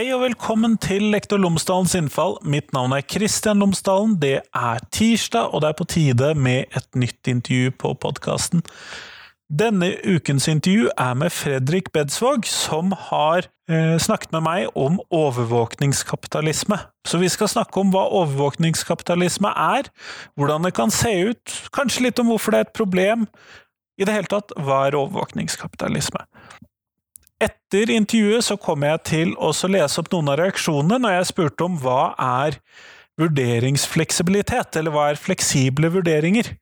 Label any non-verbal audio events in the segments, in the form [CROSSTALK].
Hei og velkommen til Lektor Lomsdalens innfall. Mitt navn er Kristian Lomsdalen. Det er tirsdag, og det er på tide med et nytt intervju på podkasten. Denne ukens intervju er med Fredrik Bedsvåg, som har eh, snakket med meg om overvåkningskapitalisme. Så vi skal snakke om hva overvåkningskapitalisme er, hvordan det kan se ut, kanskje litt om hvorfor det er et problem. I det hele tatt, hva er overvåkningskapitalisme? Etter intervjuet så kom jeg til å lese opp noen av reaksjonene når jeg spurte om hva er vurderingsfleksibilitet, eller hva er fleksible vurderinger?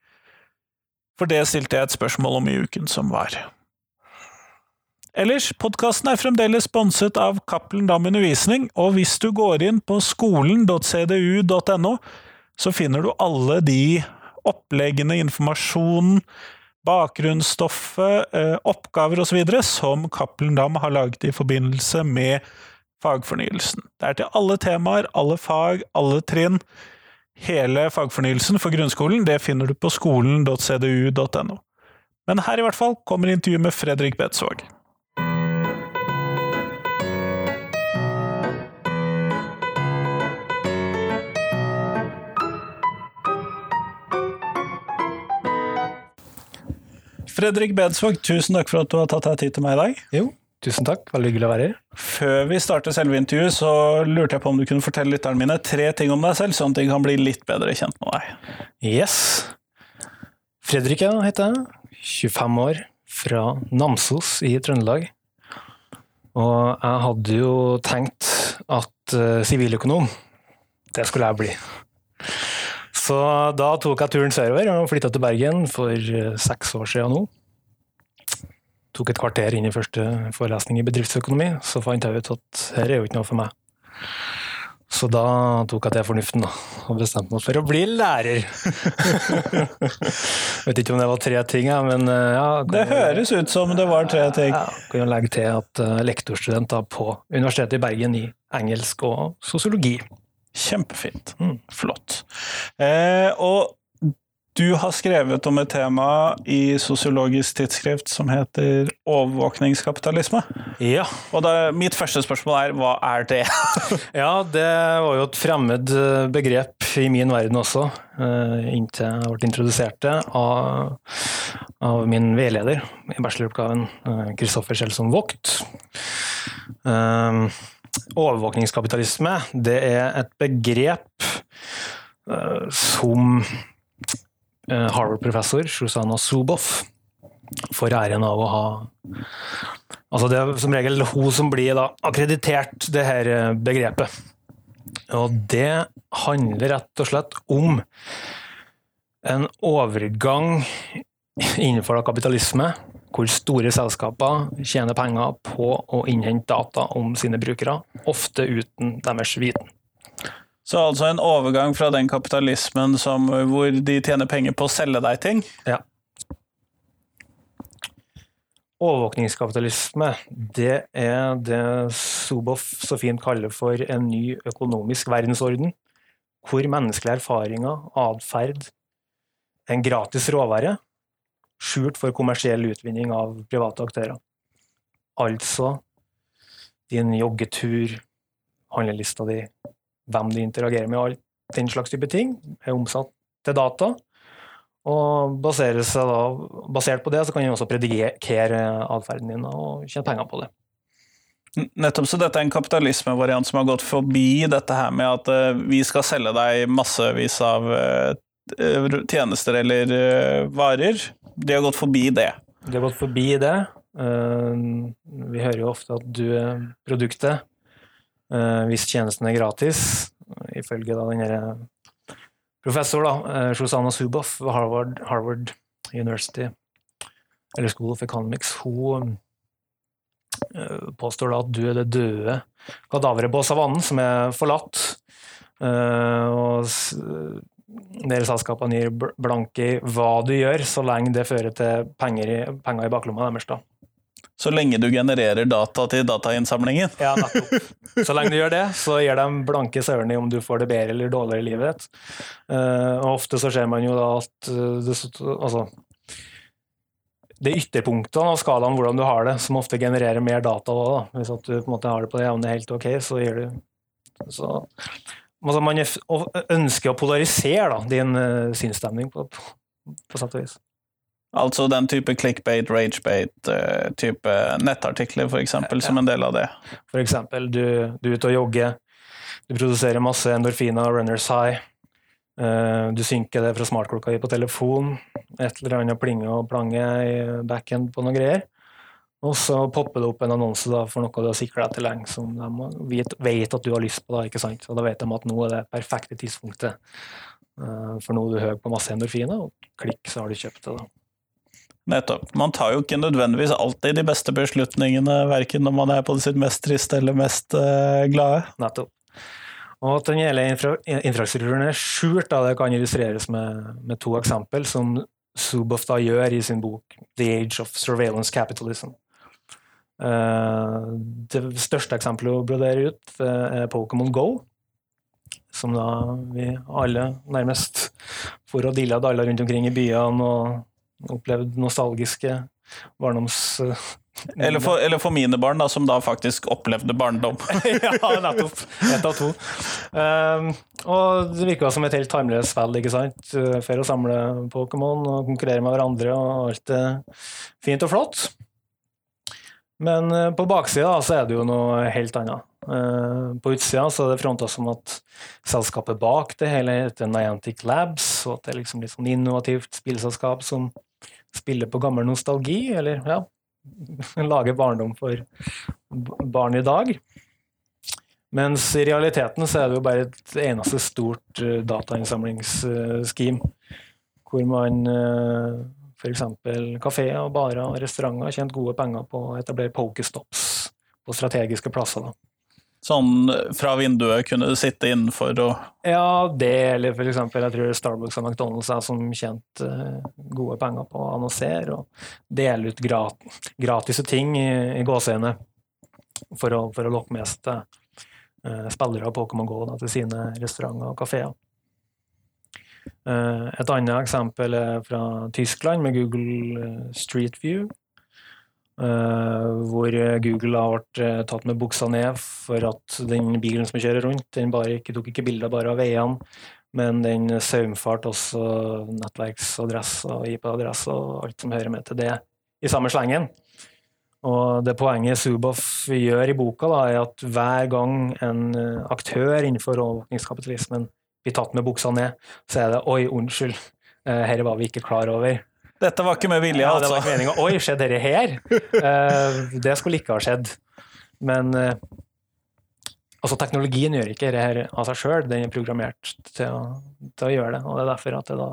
For det stilte jeg et spørsmål om i uken som var. Ellers, podkasten er fremdeles sponset av Cappelen Dam Undervisning, og hvis du går inn på skolen.cdu.no, så finner du alle de oppleggene, informasjonen, bakgrunnsstoffet, eh, oppgaver osv. som Cappelen Dam har laget i forbindelse med fagfornyelsen. Det er til alle temaer, alle fag, alle trinn. Hele fagfornyelsen for grunnskolen det finner du på skolen.cdu.no. Men her i hvert fall kommer intervjuet med Fredrik Bedsvåg. Fredrik Bedsvåg, tusen takk for at du har tatt deg tid til meg i dag. Jo, tusen takk. Veldig hyggelig å være her. Før vi starter selve intervjuet, så lurte jeg på om du kunne fortelle lytterne mine tre ting om deg selv, sånn at de kan bli litt bedre kjent med deg. Yes. Fredrik ja, heter jeg. 25 år, fra Namsos i Trøndelag. Og jeg hadde jo tenkt at siviløkonom, uh, det skulle jeg bli. Så da tok jeg turen sørover og flytta til Bergen for eh, seks år siden nå. Tok et kvarter inn i første forelesning i bedriftsøkonomi, så fant jeg ut at her er jo ikke noe for meg. Så da tok jeg til fornuften da, og bestemte meg for å bli lærer. [LAUGHS] Vet ikke om det var tre ting, men eh, ja. Det høres ut som det var tre ting. Ja, kan jo legge til at lektorstudenter lektorstudent på Universitetet i Bergen i engelsk og sosiologi. Kjempefint. Mm. Flott. Eh, og du har skrevet om et tema i Sosiologisk tidsskrift som heter overvåkningskapitalisme. Ja. Og da, mitt første spørsmål er hva er det? [LAUGHS] ja, det var jo et fremmed eh, begrep i min verden også, eh, inntil jeg ble introdusert det av, av min veileder i bacheloroppgaven, Kristoffer eh, Kjelsson Vogt. Um, Overvåkningskapitalisme det er et begrep uh, som uh, Harvard-professor Susanna Zuboff får æren av å ha Altså det er som regel hun som blir da, akkreditert det her eh, begrepet. Og det handler rett og slett om en overgang innenfor kapitalisme hvor store selskaper tjener penger på å innhente data om sine brukere, ofte uten deres viten. Så altså en overgang fra den kapitalismen som, hvor de tjener penger på å selge deg ting? Ja. Overvåkningskapitalisme, det er det Zuboff så fint kaller for en ny økonomisk verdensorden, hvor menneskelige erfaringer, atferd, en gratis råvare skjult for kommersiell utvinning av private aktører. Altså din joggetur, handlelista di, hvem du interagerer med, alt den slags type ting, er omsatt til data. Og da, basert på det så kan du også predikere atferden din og tjene penger på det. Nettopp, så dette er en kapitalismevariant som har gått forbi dette her med at eh, vi skal selge deg massevis av eh, tjenester eller eh, varer, de har gått forbi det. De har gått forbi det. Eh, vi hører jo ofte at du er produktet eh, hvis tjenesten er gratis, ifølge da den professor da, eh, Suboff ved Harvard, Harvard, University, eller School of Economics, hun påstår da at du er det døde kadaveret på savannen som er forlatt. Og dere selskapene gir blanke i hva du gjør, så lenge det fører til penger i, penger i baklomma deres. da. Så lenge du genererer data til datainnsamlingen? Ja, nettopp. Så lenge du gjør det, så gir de blanke søren i om du får det bedre eller dårligere i livet ditt. Uh, og ofte så ser man jo da at uh, det, altså, det er ytterpunktene av skalaen hvordan du har det, som ofte genererer mer data. Da, Hvis du på en måte har det på det jevne helt ok, så gjør du så, altså Man ønsker å polarisere da, din uh, sinnsstemning, på, på, på sett og vis. Altså den type clickbait, ragebait-type uh, nettartikler, f.eks., ja. som en del av det? For eksempel, du, du er ute og jogger, du produserer masse endorfiner, runners high. Uh, du synker det fra smartklokka di på telefon. Et eller annet plinge og plange i backend på noe greier. Og så popper det opp en annonse da, for noe du har sikra deg til lenge, som de vet, vet, at du har lyst på. Da ikke sant? Og da vet de at nå er det perfekte tidspunktet. Uh, for nå er du høy på masse endorfiner, og klikk, så har du kjøpt det. da. Nettopp. Man tar jo ikke nødvendigvis alltid de beste beslutningene, verken når man er på sitt mest triste eller mest uh, glade. Nettopp. Og at den hele infra infrastrukturen er skjult, da, det kan illustreres med, med to eksempel, som Zuboff da gjør i sin bok 'The Age of Surveillance Capitalism'. Uh, det største eksempelet å brodere ut uh, er Pokémon Go, som da vi alle nærmest for og dilla dalla rundt omkring i byene og opplevde nostalgiske barndoms... Eller for, eller for, mine barn, da, som da faktisk opplevde barndom. [LAUGHS] ja, nettopp. Ett av to. Um, og det virka som et helt timeless spill, ikke sant. For å samle Pokémon og konkurrere med hverandre og alt er fint og flott. Men uh, på baksida så er det jo noe helt annet. Uh, på utsida så er det fronta som at selskapet bak det hele heter Niantic Labs, og at det er liksom litt sånn innovativt spillselskap som spiller på gammel nostalgi, eller ja, [LAUGHS] lager barndom for barn i dag. Mens i realiteten så er det jo bare et eneste stort uh, datainnsamlingsscheme, hvor man f.eks. kafeer, barer og restauranter har tjent gode penger på å etablere pokestops på strategiske plasser. da. Sånn fra vinduet kunne du sitte innenfor og Ja, det, eller for eksempel jeg tror Starbucks og McDonald's er som kjent uh, gode penger på å annonsere og dele ut gratis, gratis ting i, i gåseøyne for, for, å lokke med seg uh, spillere av Pokémon GO da, til sine restauranter og kafeer. Uh, et annet eksempel er fra Tyskland med Google Street View. Uh, hvor Google har vært tatt med buksa ned for at den bilen som kjører rundt, den ikke, tok ikke bilder bare av veiene, men den saumfarte også nettverksadresser IP-adresser og alt som hører med til det, i samme slengen. Og det poenget Suboff gjør i boka, da, er at hver gang en eh, aktør innenfor overvåkningskapitalismen blir tatt med buksa ned, så er det 'oi, unnskyld, dette var vi ikke klar over'. Dette var ikke med vilje, ja, altså. Det var ikke meninga. Oi, skjedde dette her? Uh, [LAUGHS] det skulle ikke ha skjedd. Men uh, altså, teknologien gjør ikke dette av seg sjøl, den er programmert til å, til å, gjøre det. og Det er derfor at det da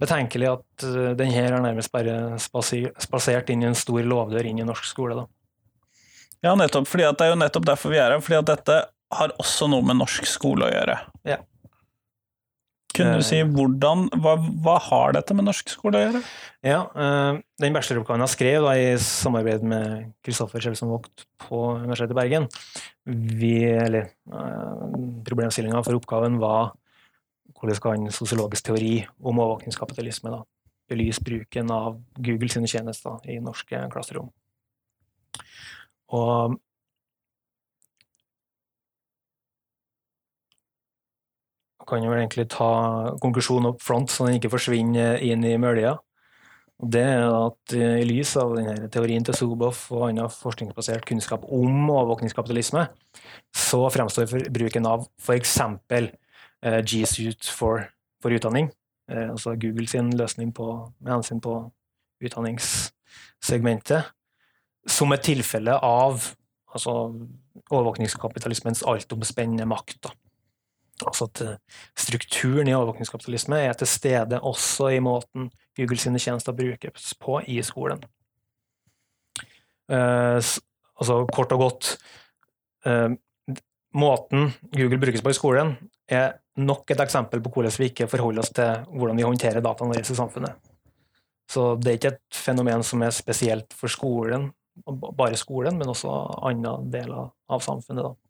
betenkelig at den her er nærmest bare spasert inn i en stor lovdør inn i norsk skole. da. Ja, nettopp. fordi Det er jo nettopp derfor vi er her. fordi at dette har også noe med norsk skole å gjøre. Ja. Kunne du si eh. hvordan, hva, hva, har dette med norsk skole å gjøre? Ja, uh, Den bacheloroppgaven jeg skrev da, i samarbeid med Kristoffer Kjelsson Vogt på Universitetet i Bergen vi, eller uh, Problemstillinga for oppgaven var hvordan kan sosiologisk teori om overvåkningskapitalisme da, belyse bruken av Google sine tjenester i norske klasserom. Og kan jo egentlig ta konklusjonen opp front, så den ikke forsvinner inn i mølja. Det er at I lys av denne teorien til Zuboff og annen forskningsbasert kunnskap om overvåkningskapitalisme, så fremstår bruken av f.eks. Eh, G-Suite for, for, utdanning, eh, altså Google sin løsning på, med hensyn på utdanningssegmentet, som et tilfelle av altså, overvåkningskapitalismens altomspennende makt. Da. Altså at eh, strukturen i overvåkningskapitalisme er til stede også i måten Google sine tjenester brukes på i skolen. Uh, altså kort og godt uh, Måten Google brukes på i skolen, er nok et eksempel på hvordan vi ikke forholder oss til hvordan vi håndterer dataene våre i samfunnet. Så det er ikke et fenomen som er spesielt for skolen, bare skolen, men også andre deler av samfunnet. da.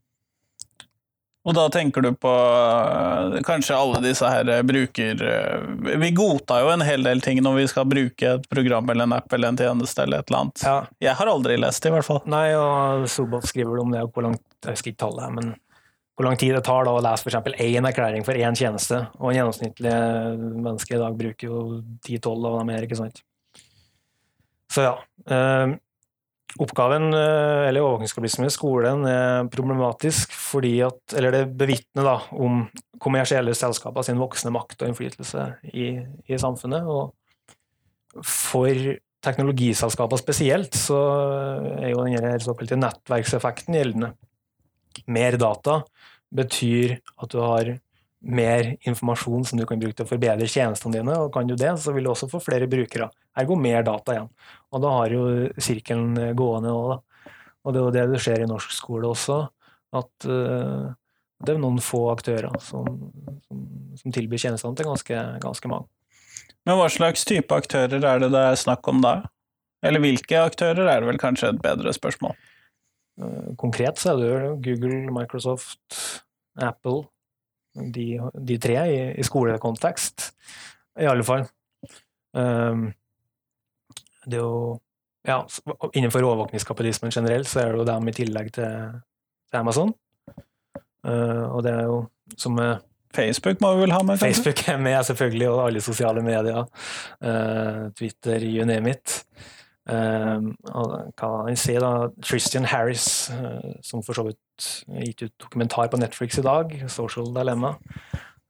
Og da tenker du på øh, kanskje alle disse her øh, bruker... øh, Vi godtar jo en hel del ting når vi skal bruke et program eller en app eller en tjeneste eller et eller annet. Ja. Jeg har aldri lest det, i hvert fall. Nei, og Sobov skriver du om det, hvor langt, jeg husker ikke tallet, men hvor lang tid det tar da å lese f.eks. én erklæring for én tjeneste. Og en gjennomsnittlig menneske i dag bruker jo 10-12 av dem her, ikke sant. Så ja. Oppgaven, eh, eller overvåkningskapitlet i skolen, er problematisk fordi at Eller det bevitner da om kommersielle selskaper sin voksende makt og innflytelse i, i samfunnet. Og for teknologiselskaper spesielt, så er jo den såkalte nettverkseffekten gjeldende. Mer data betyr at du har mer informasjon som du kan bruke til å forbedre tjenestene dine, og kan du det, så vil du også få flere brukere. Ergo mer data igjen. Og da har jo sirkelen gående òg, da. Og det er jo det det skjer i norsk skole også, at uh, det er noen få aktører som, som, som tilbyr tjenestene til ganske, ganske mange. Men hva slags type aktører er det det er snakk om da? Eller hvilke aktører er det vel kanskje et bedre spørsmål? Uh, konkret så er det jo Google, Microsoft, Apple, de, de tre i, i, skolekontekst, i alle fall. Um, det er jo ja, Innenfor overvåkningskapitalismen generelt så er det jo dem i tillegg til, til Amazon. Uh, og det er jo som uh, Facebook må vi vel ha med? Kanskje? Facebook er med, selvfølgelig, og alle sosiale medier. Uh, Twitter, you name it. og hva han sier da, Tristan Harris, som for så vidt gitt ut dokumentar på Netflix i dag, 'Social Dilemma',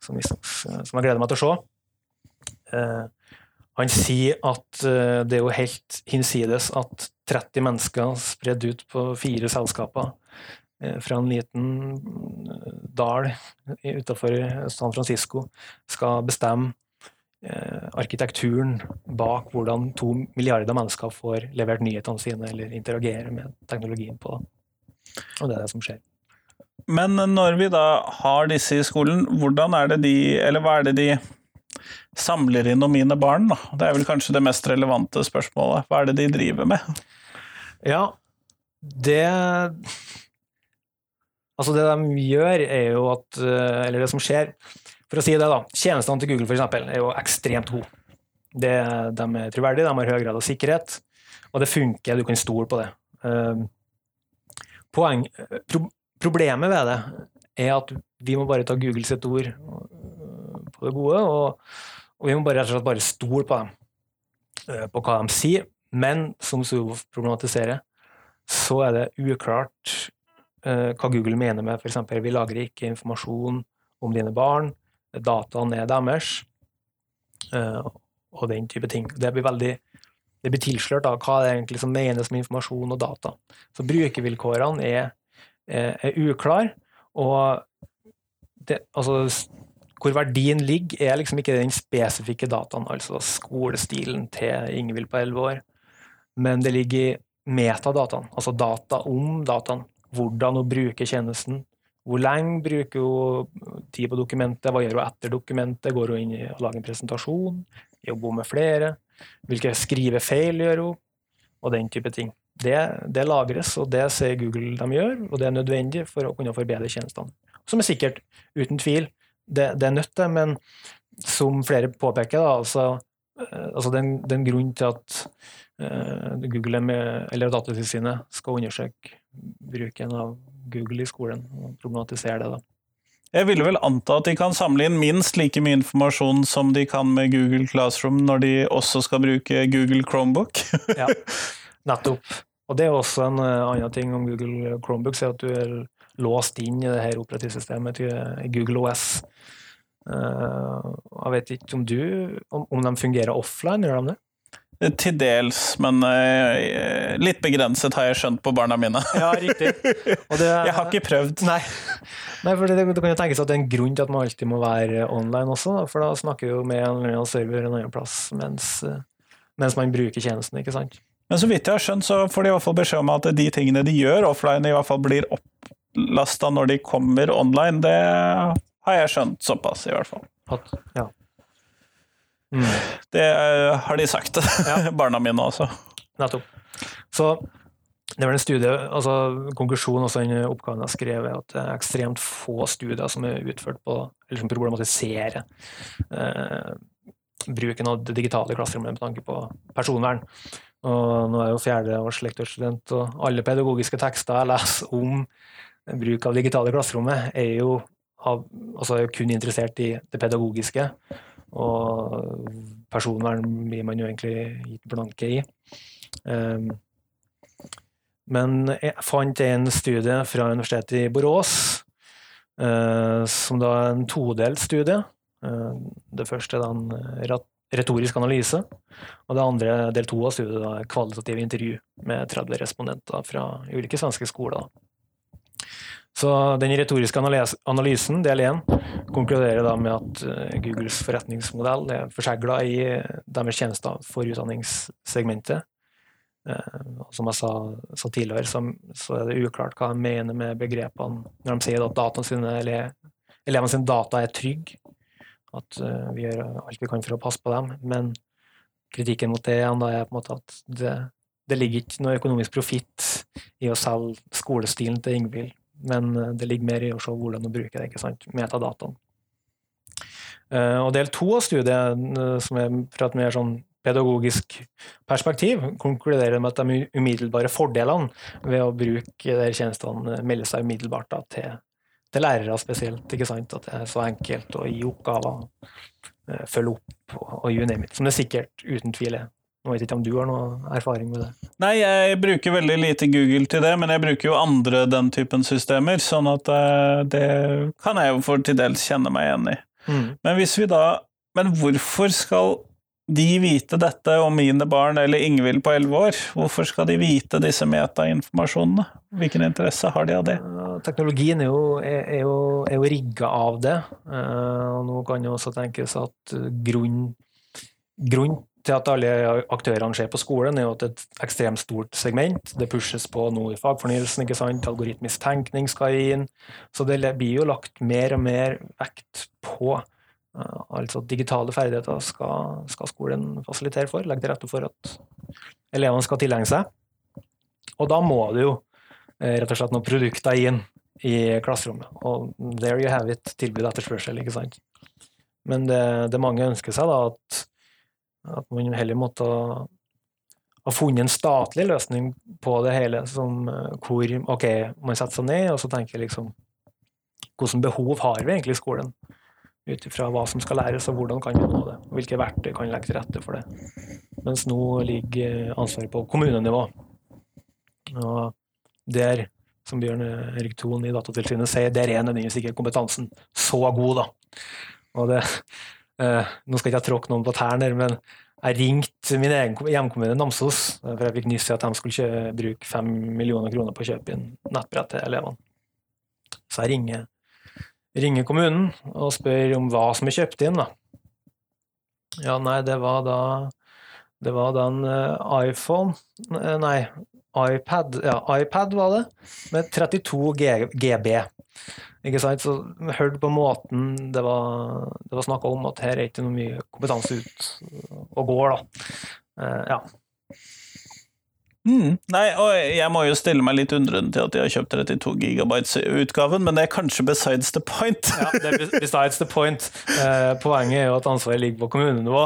som, som jeg gleder meg til å se. Han sier at uh, det er jo helt hinsides at 30 mennesker spredd ut på fire selskaper fra en liten dal utenfor San Francisco skal bestemme arkitekturen bak hvordan to milliarder mennesker får levert nyhetene sine eller interagerer med teknologien på. Og det er det som skjer. Men når vi da har disse i skolen, hvordan er det de Eller hva er det de samler inn om mine barn, da? Det er vel kanskje det mest relevante spørsmålet. Hva er det de driver med? Ja, det Altså, det de gjør, er jo at Eller det som skjer For å si det, da. Tjenestene til Google, for eksempel, er jo ekstremt gode. De er troverdige, de har høy grad av sikkerhet, og det funker, du kan stole på det. Poeng, pro, problemet ved det er at vi må bare ta Google sitt ord på det gode, og, og vi må bare rett og slett bare stole på dem, på hva de sier. Men som Suvov problematiserer, så er det uklart uh, hva Google mener med f.eks. vi lagrer ikke informasjon om dine barn, dataene er deres, uh, og den type ting. Det blir veldig det blir tilslørt av hva det egentlig som menes med informasjon og data. Så brukervilkårene er, er, er uklare, og det, altså, hvor verdien ligger, er liksom ikke den spesifikke dataen, altså skolestilen til Ingvild på 11 år, men det ligger i metadataen, altså data om dataen. Hvordan hun bruker tjenesten, hvor lenge bruker hun tid på dokumentet, hva gjør hun etter dokumentet, går hun inn og lager en presentasjon, jobber hun med flere, hvilke skrivefeil gjør hun, og den type ting. Det, det, lagres, og det ser Google de gjør, og det er nødvendig for å kunne forbedre tjenestene. Som er sikkert, uten tvil, det, det til, men som flere påpeker, da, altså, altså den, den grunnen til at uh, Google med, eller Datatilsynet skal undersøke bruken av Google i skolen og problematisere det. da. Jeg ville vel anta at de kan samle inn minst like mye informasjon som de kan med Google Classroom når de også skal bruke Google Chromebook. ja, [LAUGHS] nettopp. Og det er også en annen ting om Google Chromebook, er at du er låst inn i det her operativsystemet til Google OS. Jeg vet ikke om du om de fungerer offline, gjør de det? Til dels, men uh, litt begrenset har jeg skjønt på barna mine. ja, riktig. Det, [LAUGHS] jeg har ikke prøvd. Nei, nei for det, det, kan jo tenkes at det er en grunn til at man alltid må være online også, for da snakker vi jo med en eller annen server en annen plass mens, mens man bruker tjenesten, ikke sant. Men så vidt jeg har skjønt, så får de i hvert fall beskjed om at de tingene de gjør offline, i hvert fall blir opplasta når de kommer online. Det har jeg skjønt såpass, i hvert fall. At, ja. Mm. Det har de sagt, ja. [LAUGHS] barna mine også. Nettopp. Så det var en studie, altså Konklusjonen også i oppgaven jeg skrev, er at det er ekstremt få studier som er utført på eller som problematiserer eh, bruken av det digitale klasserommet med tanke på personvern. Og nå er jeg jo fjerdeårs lektorstudent, og alle pedagogiske tekster jeg leser om bruk av digitale klasserommet, er jo altså er jo kun interessert i det pedagogiske. Og personvern blir man jo egentlig gitt blanke i. Um, men jeg fant en studie fra Universitetet i Borås, uh, som da er en todelt studie. Uh, det første er en retorisk analyse, og det andre, del to av studiet, er kvalitative intervju med 30 respondenter fra ulike svenske skoler. Så den retoriske analysen, del én, konkluderer da med at eh, Googles forretningsmodell er forsegla i deres tjenester for utdanningssegmentet. Eh, som jeg sa, sa tidligere, så, så, er det uklart hva de mener med begrepene når de sier at sine, eller, elevene sine data er trygge, at uh, vi gjør alt vi kan for å passe på dem. Men kritikken mot det igjen er på en måte at det, det ligger ikke noe økonomisk profitt i å selge skolestilen til Ingvild, men uh, det ligger mer i å se hvordan å bruke det, ikke sant, metadataen. Uh, og del to av studiet, som er fra et mer sånn pedagogisk perspektiv konkluderer med at de umiddelbare fordelene ved å bruke de tjenestene melder seg umiddelbart da, til, til, lærere spesielt. ikke sant? At det er så enkelt å gi oppgaver, eh, følge opp og, og you name it. Som det sikkert uten tvil er. Jeg vet ikke om du har noe erfaring med det? Nei, jeg bruker veldig lite Google til det, men jeg bruker jo andre den typen systemer, sånn at eh, det kan jeg jo for til dels kjenne meg igjen i. Mm. Men hvis vi da Men hvorfor skal de vite dette om mine barn eller Ingvild på elleve år? Hvorfor skal de vite disse metainformasjonene? Hvilken interesse har de av det? Teknologien er jo, er, jo, jo rigga av det. Eh, og nå kan det også tenkes at grunn, grunn til at alle aktørene ser på skolen, er jo at det er et ekstremt stort segment. Det pushes på noe i fagfornyelsen, ikke sant? algoritmisk tenkning skal inn. Så det blir jo lagt mer og mer vekt på altså digitale ferdigheter skal, skal, skolen fasilitere for, legge til rette for at elevene skal tilegne seg. Og da må det jo eh, rett og slett noen produkter inn i klasserommet. Og there you have it, tilbud etterspørsel, ikke sant. Men det, det, mange ønsker seg, da, at, at man heller måtte ha funnet en statlig løsning på det hele, som, eh, hvor ok, man setter seg ned og så tenker liksom Hvilke behov har vi egentlig i skolen? Ut ifra hva som skal læres og hvordan kan vi nå det. Og hvilke verktøy kan legge til rette for det. Mens nå ligger ansvaret på kommunenivå. Og der, som Bjørn Erik Thon i Datatilsynet sier, der er nødvendigvis ikke kompetansen så god, da. Og det, eh, nå skal ikke jeg tråkke noen på tærne, men jeg ringte min egen hjemkommune Namsos, for jeg fikk nyss i at de skulle bruke fem millioner kroner på å kjøpe inn nettbrett til elevene. Så jeg ringer ringer kommunen og spør om hva som er kjøpt inn. da. Ja, nei, det var da Det var da en uh, iPhone uh, Nei, iPad. Ja, iPad var det, med 32 G GB. Ikke sant? Så hørte på måten det var, det var snakka om, at her er ikke noe mye kompetanse ut og går, da. Uh, ja. Mm. Nei, og jeg må jo stille meg litt undrende til at de har kjøpt 32 gigabytes-utgaven, men det er kanskje besides the point. ja, det er besides the point. Eh, poenget er jo at ansvaret ligger på kommunenivå,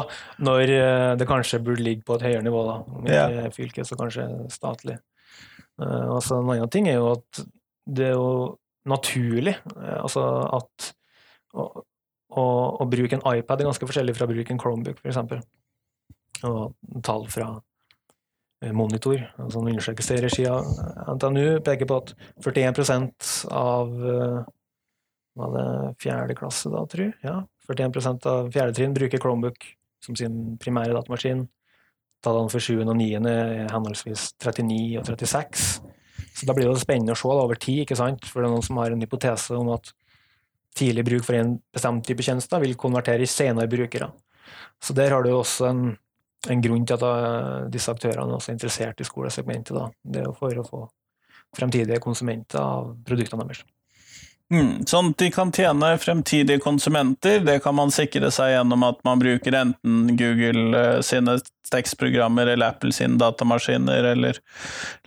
når eh, det kanskje burde ligge på et høyere nivå, da. Om ikke yeah. fylket, så kanskje statlig. Eh, altså, en annen ting er jo at det er jo naturlig eh, altså at å, å, å, bruke en iPad er ganske forskjellig fra å bruke en Chromebook, f.eks. Og tall fra monitor. Altså en undersøkelse i regi av NTNU peker på at 41 av eh, var det fjerde klasse, da, tror jeg? Ja, 41 av fjerde trinn bruker Chromebook som sin primære datamaskin. Tallene for 7. og 9. er henholdsvis 39 og 36. Så da blir det spennende å se da, over tid, ikke sant? for det er noen som har en hypotese om at tidlig bruk for en bestemt type tjenester vil konvertere i senere brukere. Så der har du også en en grunn til at eh, disse aktørene er også interessert i skolesegmentet. Da. Det er for å få fremtidige konsumenter av produktene deres. Mm, sånn at de kan tjene fremtidige konsumenter, det kan man sikre seg gjennom at man bruker enten Google uh, sine tekstprogrammer eller Apple sine datamaskiner eller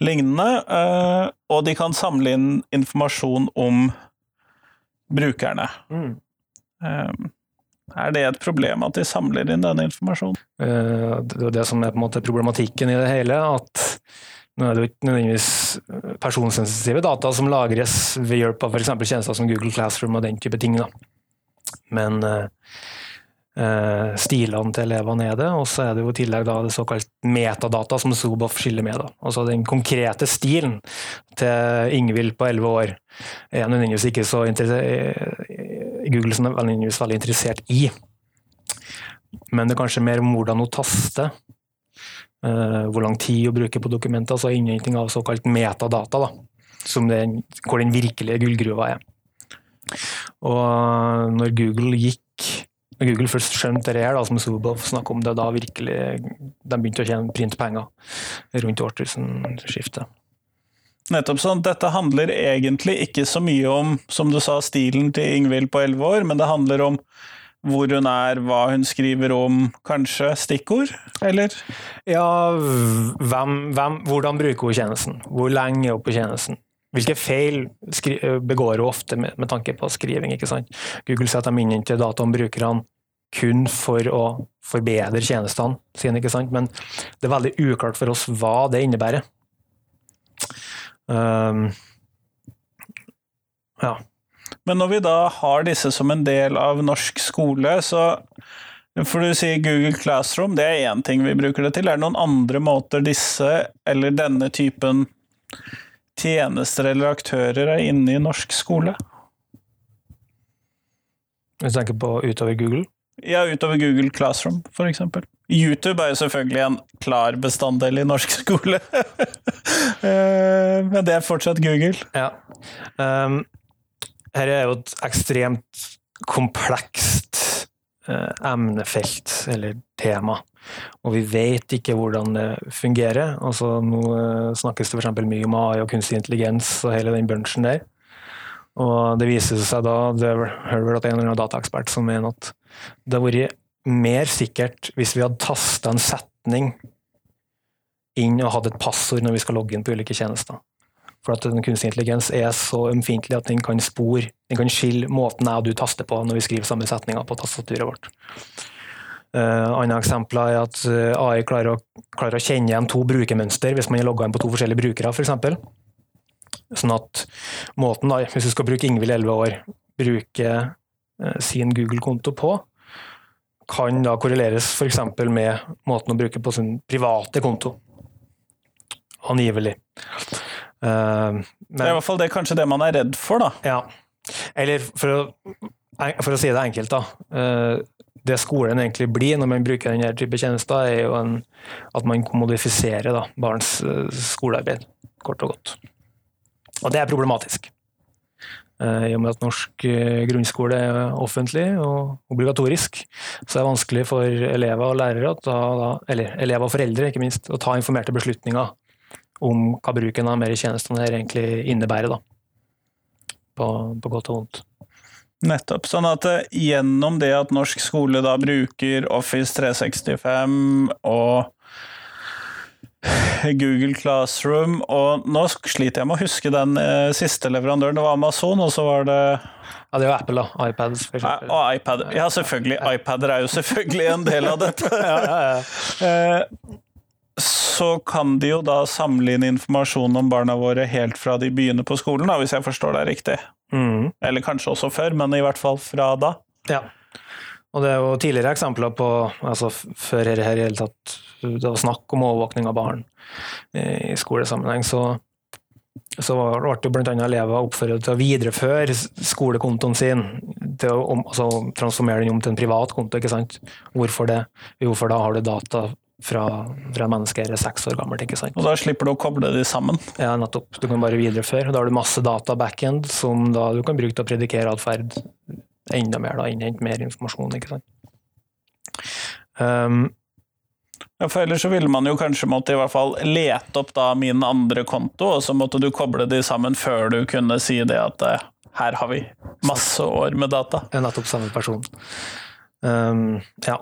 lignende, uh, og de kan samle inn informasjon om brukerne. Mm. Er det et problem at de samler inn denne informasjonen? Uh, det er det som er på en måte problematikken i det hele, at nå er det jo ikke nødvendigvis personsensitive data som lagres ved hjelp av f.eks. tjenester som Google Classroom og den type ting. Da. Men uh, uh, stilene til elevene er det, og så er det jo i tillegg da det såkalt metadata som Zuboff skiller med. Da. Altså den konkrete stilen til Ingvild på 11 år er nødvendigvis ikke så Google som er veldig interessert i. Men det er kanskje mer om hvordan hun taster Eh, hvor lang tid å bruke på dokumenter, altså innhenting av såkalt metadata, da, som den, hvor den virkelige gullgruva er. Og når Google gikk når Google først skjønte det her, da, som Zuboff snakker om det, da virkelig de begynte å tjene printpenger rundt årtusenskiftet. Nettopp sånn. Dette handler egentlig ikke så mye om, som du sa, stilen til Ingvild på elleve år, men det handler om hvor hun er, hva hun skriver om, kanskje stikkord, eller? Ja, hvem, hvem, hvordan bruker hun tjenesten? Hvor lenge er hun på tjenesten? Hvilke feil begår hun ofte med, med, tanke på skriving? ikke sant? Google setter dem inn til data om brukerne kun for å forbedre tjenestene sine, ikke sant? men det er veldig uklart for oss hva det innebærer. Um, ja. Men når vi da har disse som en del av norsk skole, så for du sier Google Classroom, det er én ting vi bruker det til. Er det noen andre måter disse, eller denne typen tjenester eller aktører er inne i norsk skole? Hvis du tenker på utover Google? Ja, utover Google Classroom, for eksempel. YouTube er jo selvfølgelig en klar bestanddel i norsk skole. [LAUGHS] Eh, men det er fortsatt Google. Ja. Um, her er jo et ekstremt komplekst uh, emnefelt, eller tema. Og vi vet ikke hvordan det fungerer. Altså, nå eh, snakkes det f.eks. mye om AI og kunstig intelligens og hele den bunchen der. Og det viser seg da, det hører vel at en eller annen dataekspert som mener at det har vært mer sikkert hvis vi hadde tasta en setning inn og hatt et passord når vi skal logge inn på ulike tjenester. For at den kunstig intelligens er så ømfintlig at den kan spore, den kan skille måten jeg og du taster på når vi skriver samme setninger på tastaturet vårt. Uh, andre eksempler er at eh, AI klarer å, klarer å kjenne igjen to brukermønster hvis man er logga inn på to forskjellige brukere, f.eks. For eksempel. sånn at måten, da, hvis du skal bruke Ingvild 11 år, bruke uh, sin Google-konto på, kan da korreleres f.eks. med måten å bruke på sin private konto. Angivelig. Uh, det er i hvert fall det, kanskje det man er redd for, da. Ja. Eller for å, for å si det enkelt, da. Uh, det skolen egentlig blir når man bruker denne type tjenester, er jo en, at man modifiserer da, barns skolearbeid, kort og godt. Og det er problematisk. I og med at norsk grunnskole er offentlig og obligatorisk, så er det vanskelig for elever og lærere, ta, eller elever og foreldre ikke minst, å ta informerte beslutninger om hva bruken av mer tjenestene her egentlig innebærer, da. På, på godt og vondt. Nettopp. Sånn at uh, gjennom det at norsk skole da bruker Office 365 og [LAUGHS] Google Classroom, og nå sliter jeg med å huske den eh, siste leverandøren. Det var Amazon, og så var det Ja, det jo Apple, da. iPads, for eksempel. Ja, og iPad. Ja, selvfølgelig. iPader er jo selvfølgelig en del av dette. [LAUGHS] ja, ja, ja. Uh, så kan de jo da samle inn informasjon om barna våre helt fra de begynner på skolen, da, hvis jeg forstår deg riktig. Mm. Eller kanskje også før, men i hvert fall fra da. Ja. Og det er jo tidligere eksempler på, altså før her i hele tatt det var snakk om overvåkning av barn i skolesammenheng, så, så ble jo bl.a. elever oppfordret til å videreføre skolekontoen sin, til å altså, transformere den om til en privat konto. ikke sant? Hvorfor det? Jo, for da har du data fra, fra mennesker er seks år gammelt. ikke sant? Og da slipper du å koble de sammen? Ja, nettopp. Du kan bare videreføre. Da har du masse data backend som da du kan bruke til å predikere atferd enda mer, da, innhente mer informasjon. ikke sant? Um, ja, for ellers så ville man jo kanskje måtte i hvert fall lete opp da min andre konto, og så måtte du koble de sammen før du kunne si det at eh, her har vi masse år med data. Ja, nettopp samme person. Um, ja.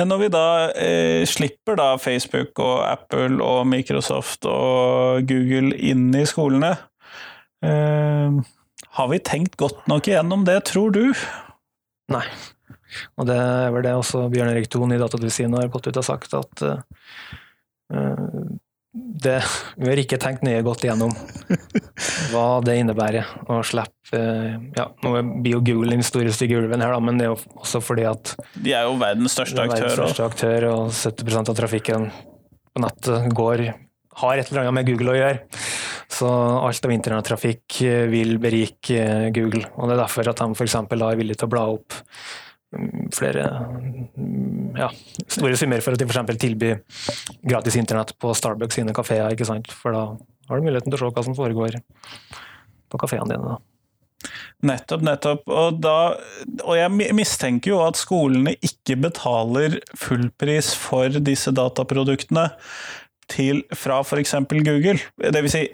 Men når vi da eh, slipper da Facebook og Apple og Microsoft og Google inn i skolene, eh, har vi tenkt godt nok igjennom det, tror du? Nei. Og det er vel det også Bjørn Erik Thon i Datatilsynet har gått ut og sagt, at uh, det, vi har ikke tenkt nøye godt igjennom [LAUGHS] hva det innebærer å slippe uh, ja, Nå blir jo Google den store stygge ulven her, da, men det er jo også fordi at De er jo verdens største er verdens største aktør, og 70% av trafikken på nettet går, har et eller annet med Google å gjøre. Så alt av internettrafikk eh, vil berike eh, Google, og det er derfor at de f.eks. er villige til å bla opp mm, flere mm, ja, store summer for at de f.eks. tilbyr gratis internett på Starbucks sine kafeer, ikke sant? for da har du muligheten til å se hva som foregår på kafeene dine. da. Nettopp, nettopp. Og, da, og jeg mistenker jo at skolene ikke betaler fullpris for disse dataproduktene til, fra f.eks. Google. Vil si,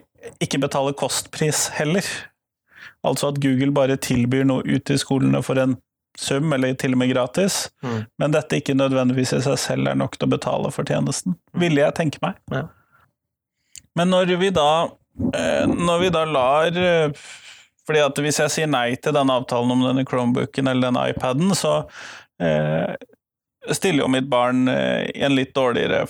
ikke betale kostpris heller. Altså at Google bare tilbyr noe ut til skolene for en sum, eller til og med gratis, Mm. men dette ikke nødvendigvis i seg selv er nok til å betale for tjenesten. Ville jeg tenke meg. Ja. Men når vi da eh, Når vi da lar fordi at hvis jeg sier nei til denne avtalen om denne Chromebooken eller denne iPaden, så eh, stiller jo mitt barn eh, i en litt dårligere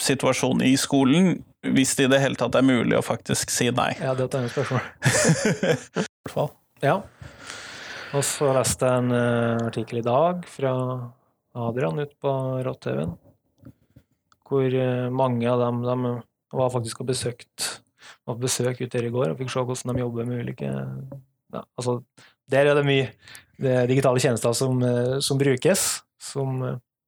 situasjon i skolen, hvis det i det hele tatt er mulig å faktisk si nei. Ja, det er et spørsmål. [LAUGHS] I hvert fall. Ja. Og så leste jeg en eh, artikkel i dag fra Adrian ute på Rått-TV-en, hvor eh, mange av dem, de var faktisk og besøkt var på besøk ute her i går og fikk se hvordan de jobber med ulike ja, altså, Der er det mye det er digitale tjenester som, eh, som brukes, som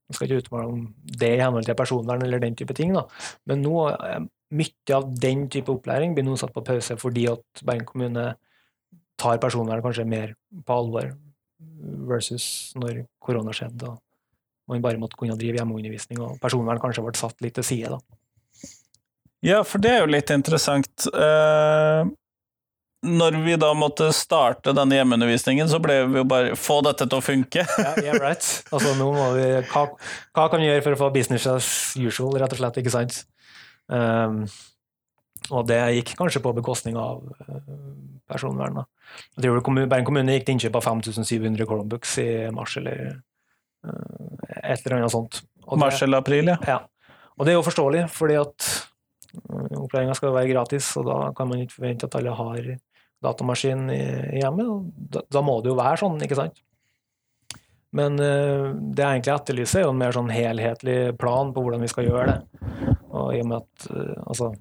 Jeg skal ikke uttale om det i henhold til personvern eller den type ting, da. men nå er mye av den type opplæring blir nå satt på pause fordi at Bergen kommune tar personvern kanskje mer på alvor, versus når korona skjedde og man bare måtte kunne drive hjemmeundervisning, og personvern kanskje ble satt litt til side. da. Ja, for det er jo litt interessant. Eh, når vi da måtte starte denne hjemmeundervisningen, så ble vi jo bare Få dette til å funke! Ja, yeah, right. Altså, nå må vi, hva, hva kan vi gjøre for å få business as usual, rett og slett, ikke sant? Um, og det gikk kanskje på bekostning av uh, personvern. Jeg tror Bergen kommune gikk til innkjøp av 5700 Chromebooks i mars, eller uh, et eller annet sånt. Og Mars eller april, ja. Ja. Og det er jo forståelig, fordi at opplæringa skal være gratis, og da kan man ikke forvente at alle har datamaskin i, i hjemmet. Da, da må det jo være sånn, ikke sant? Men uh, det jeg egentlig etterlyser, er jo en mer sånn helhetlig plan på hvordan vi skal gjøre det. Og i og med at uh, altså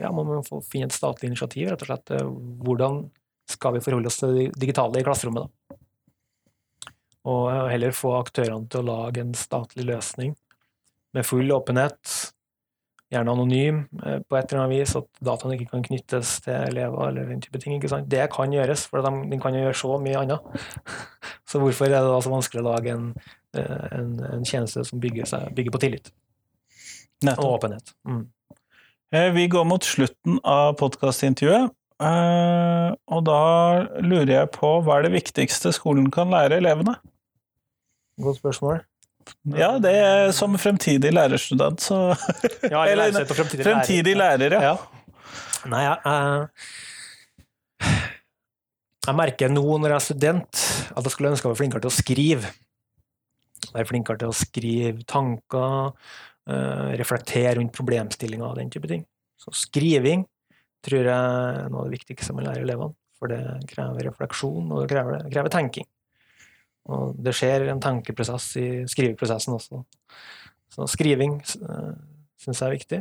Ja, man må få finne et statlig initiativ, rett og slett. Eh, Hvordan skal vi forholde oss til det digitale i klasserommet, da? Og heller få aktørene til å lage en statlig løsning med full åpenhet, gjerne anonym eh, på et eller annet vis, at dataene ikke kan knyttes til elever eller den type ting. Det kan gjøres, for de, de kan gjøre så mye annet. [LAUGHS] Så hvorfor er det da så vanskelig å lage en, eh, en, en tjeneste som bygger, seg, bygger på tillit og åpenhet? Mm. Eh, Vi går mot slutten av podkastintervjuet, og da lurer jeg på hva er det viktigste skolen kan lære elevene? Godt spørsmål. Ja, det er som fremtidig lærerstudent, så Ja, Eller fremtidig Fremtidig lærer, ja. Nei, jeg, jeg, jeg merker nå når jeg er student, at jeg skulle ønske jeg var flinkere til å skrive. Være flinkere til å skrive tanker, eh, reflektere rundt problemstillinger og den type ting. Så skriving tror jeg er noe av det viktigste man lærer elevene, for det krever refleksjon, og det krever, krever tenking. Og det skjer en tankeprosess i skriveprosessen også. Så skriving uh, syns jeg er viktig.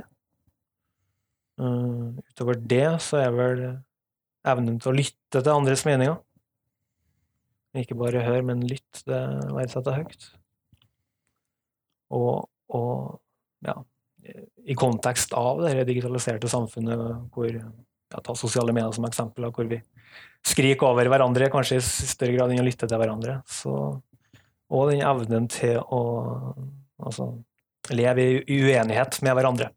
Uh, utover det så er vel evnen til å lytte til andres meninger. Ikke bare hør, men lytt. Det verdsetter jeg høyt. Og, og ja, i kontekst av det digitaliserte samfunnet hvor ja, Ta sosiale medier som eksempel, hvor vi skriker over hverandre, kanskje i større grad enn å lytte til hverandre. Så, og den evnen til å altså, leve i uenighet med hverandre.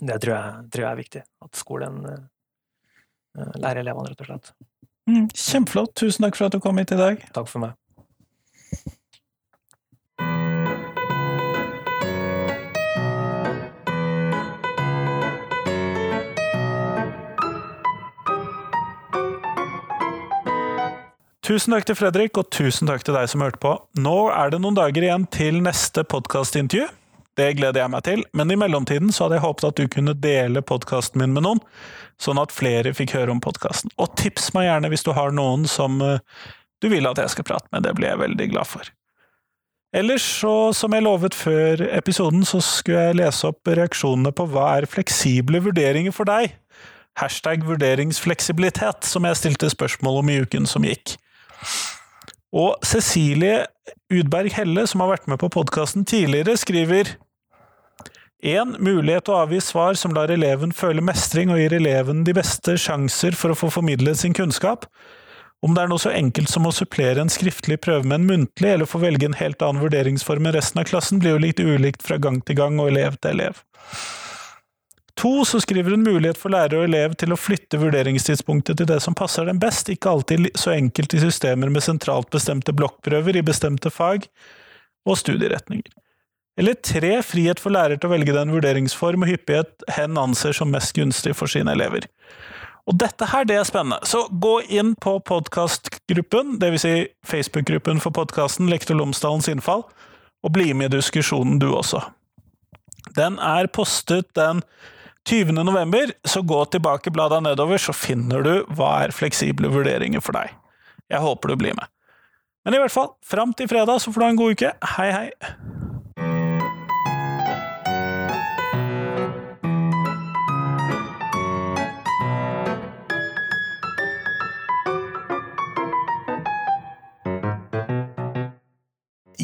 Det tror jeg, tror jeg er viktig. At skolen uh, lærer elevene, rett og slett. Mm, kjempeflott. Tusen takk for at du kom hit i dag. Takk for meg. Tusen takk til Fredrik, og tusen takk til deg som hørte på. Nå er det noen dager igjen til neste podkastintervju. Det gleder jeg meg til, men i mellomtiden så hadde jeg håpet at du kunne dele podkasten min med noen, sånn at flere fikk høre om podkasten. Og tips meg gjerne hvis du har noen som eh, du vil at jeg skal prate med, det blir jeg veldig glad for. Ellers, så, som jeg lovet før episoden, så skulle jeg lese opp reaksjonene på hva er fleksible vurderinger for deg? Hashtag vurderingsfleksibilitet, som jeg stilte spørsmål om i uken som gikk. Og Cecilie Udberg Helle, som har vært med på podkasten tidligere, skriver en mulighet å avgi svar som lar eleven føle mestring og gir eleven de beste sjanser for å få formidlet sin kunnskap. Om det er noe så enkelt som å supplere en skriftlig prøve med en muntlig, eller få velge en helt annen vurderingsform enn resten av klassen, blir jo litt ulikt fra gang til gang og elev til elev. To, så skriver hun mulighet for lærer og elev til å flytte vurderingstidspunktet til det som passer dem best, ikke alltid så enkelt i systemer med sentralt bestemte blokkprøver i bestemte fag og studieretninger. Eller tre, frihet for lærer til å velge den vurderingsform og hyppighet hen anser som mest gunstig for sine elever. Og dette her, det er spennende, så gå inn på podkastgruppen, dvs. Si Facebook-gruppen for podkasten Lektor Lomsdalens innfall, og bli med i diskusjonen du også. Den er postet den 20. november, så gå tilbake, blada nedover, så finner du hva er fleksible vurderinger for deg. Jeg håper du blir med. Men i hvert fall, fram til fredag så får du ha en god uke. Hei, hei!